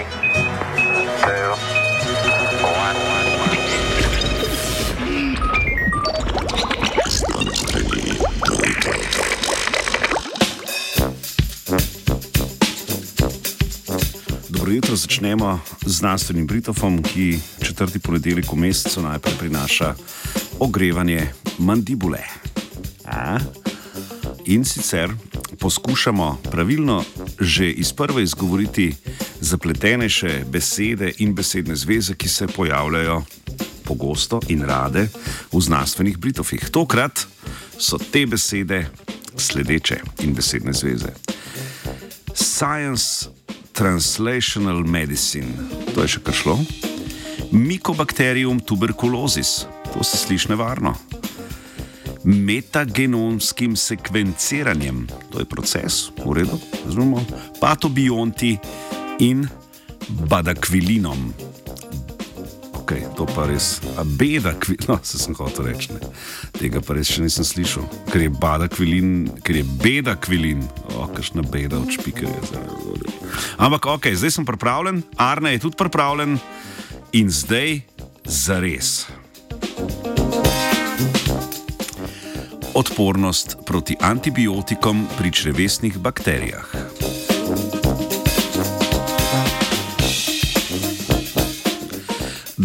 Three, two, one. Dobro jutro, začnemo z znanstvenim Britofom, ki četrti ponedeljek v mesecu najprej prinaša ogrevanje mandibule. A? In sicer poskušamo pravilno že iz prve izgovoriti zapletenejše besede in besedne zveze, ki se pojavljajo pogosto in rade v znanstvenih Britofih. Tokrat so te besede sledeče in besedne zveze. Science Translational Medicine, to je še kar šlo. Mycobacterium tuberculosis, to se sliši nevarno. Metagenomskim sekvenciranjem, to je proces, v redu, razumemo. Patobionti in badakvilinom. Ok, to pa res, a beda kvilin, no, se sem hotel reči, ne. tega pa res še nisem slišal, ker je bada kvilin, ker je beda kvilin, o, kakšna beda od špikerja. Ampak ok, zdaj sem pripravljen, Arne je tudi pripravljen in zdaj zares. Odpornost proti antibiotikom pri črevesnih bakterijah.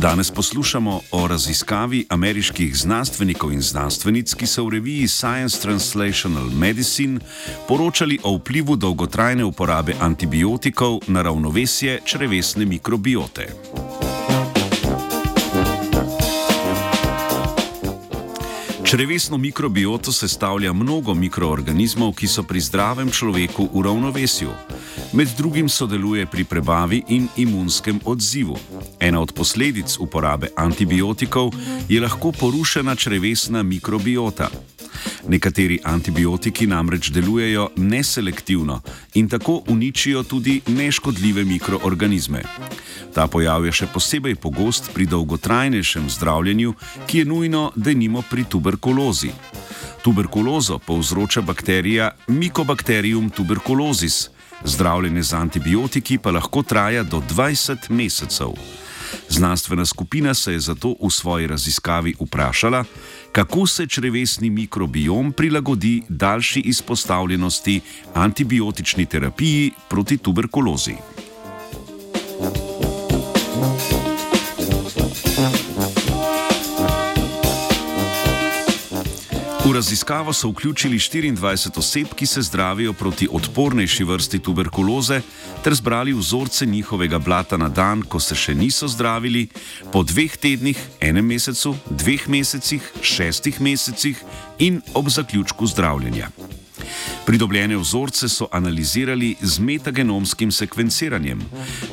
Danes poslušamo o raziskavi ameriških znanstvenikov in znanstvenic, ki so v reviji Science Translational Medicine poročali o vplivu dolgotrajne uporabe antibiotikov na ravnovesje črevesne mikrobiote. Črevesno mikrobioto sestavlja mnogo mikroorganizmov, ki so pri zdravem človeku v ravnovesju. Med drugim sodeluje pri prebavi in imunskem odzivu. Ena od posledic uporabe antibiotikov je lahko porušena črevesna mikrobiota. Nekateri antibiotiki namreč delujejo neselektivno in tako uničijo tudi neškodljive mikroorganizme. Ta pojav je še posebej pogost pri dolgotrajnejšem zdravljenju, ki je nujno denimo pri tuberkulozi. Tuberkulozo povzroča bakterija Mycobacterium tuberculosis, zdravljenje z antibiotiki pa lahko traja do 20 mesecev. Znanstvena skupina se je zato v svoji raziskavi vprašala, kako se črevesni mikrobiom prilagodi daljši izpostavljenosti antibiotični terapiji proti tuberkulozi. V raziskavo so vključili 24 oseb, ki se zdravijo proti odpornejši vrsti tuberkuloze, ter zbrali vzorce njihovega blata na dan, ko se še niso zdravili, po dveh tednih, enem mesecu, dveh mesecih, šestih mesecih in ob zaključku zdravljenja. Pridobljene vzorce so analizirali z metagenomskim sekvenciranjem,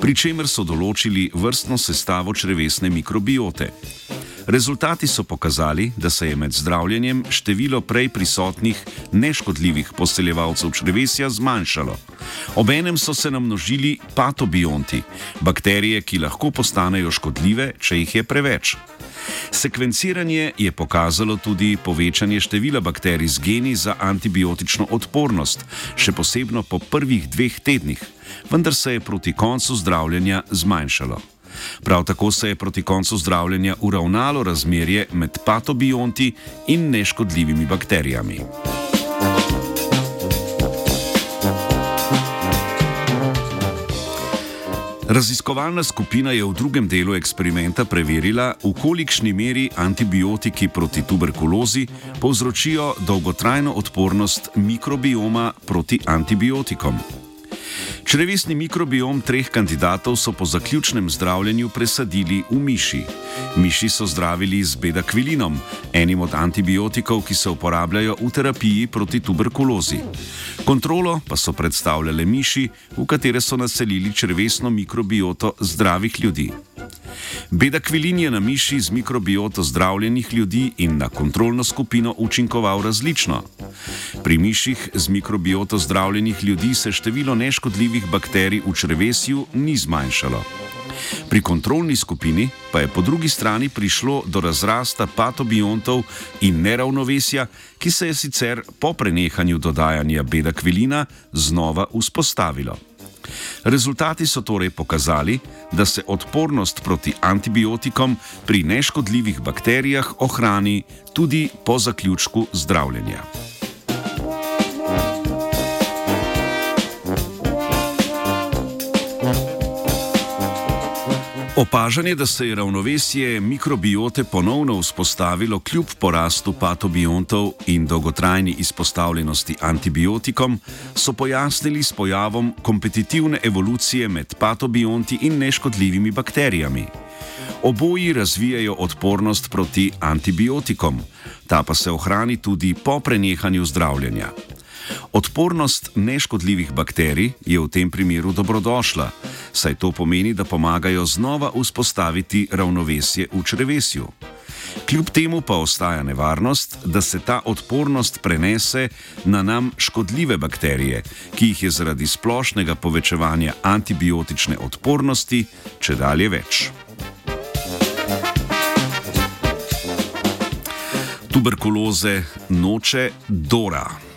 pri čemer so določili vrstno sestavo črevesne mikrobiote. Rezultati so pokazali, da se je med zdravljenjem število prej prisotnih neškodljivih poseljevalcev črevesja zmanjšalo. Obenem so se namnožili patobionti, bakterije, ki lahko postanejo škodljive, če jih je preveč. Sekvenciranje je pokazalo tudi povečanje števila bakterij z geni za antibiotično odpornost, še posebno po prvih dveh tednih, vendar se je proti koncu zdravljenja zmanjšalo. Prav tako se je proti koncu zdravljenja uravnalo razmerje med patobionti in neškodljivimi bakterijami. Raziskovalna skupina je v drugem delu eksperimenta preverila, v kolikšni meri antibiotiki proti tuberkulozi povzročijo dolgotrajno odpornost mikrobioma proti antibiotikom. Črevesni mikrobiom treh kandidatov so po zaključnem zdravljenju presadili v miši. Miši so zdravili z bedakvilinom, enim od antibiotikov, ki se uporabljajo v terapiji proti tuberkulozi. Kontrolo pa so predstavljale miši, v katere so naselili črevesno mikrobioto zdravih ljudi. Bedakvilin je na miši z mikrobioto zdravljenih ljudi in na kontrolno skupino učinkoval različno. Pri miših z mikrobioto zdravljenih ljudi se število neškodljivih bakterij v črevesju ni zmanjšalo. Pri kontrolni skupini pa je po drugi strani prišlo do razrasta patobiontov in neravnovesja, ki se je sicer po prenehanju dodajanja bedakvilina znova vzpostavilo. Rezultati so torej pokazali, da se odpornost proti antibiotikom pri neškodljivih bakterijah ohrani tudi po zaključku zdravljenja. Opažanje, da se je ravnovesje mikrobiote ponovno vzpostavilo kljub porastu patobiontov in dolgotrajni izpostavljenosti antibiotikom, so pojasnili s pojavom kompetitivne evolucije med patobionti in neškodljivimi bakterijami. Oboji razvijajo odpornost proti antibiotikom, ta pa se ohrani tudi po prenehanju zdravljenja. Odpornost neškodljivih bakterij je v tem primeru dobrodošla, saj to pomeni, da pomagajo znova vzpostaviti ravnovesje v črevesju. Kljub temu pa ostaja nevarnost, da se ta odpornost prenese na nam škodljive bakterije, ki jih je zaradi splošnega povečevanja antibiotične odpornosti če dalje več. Tuberkuloze noče Dora.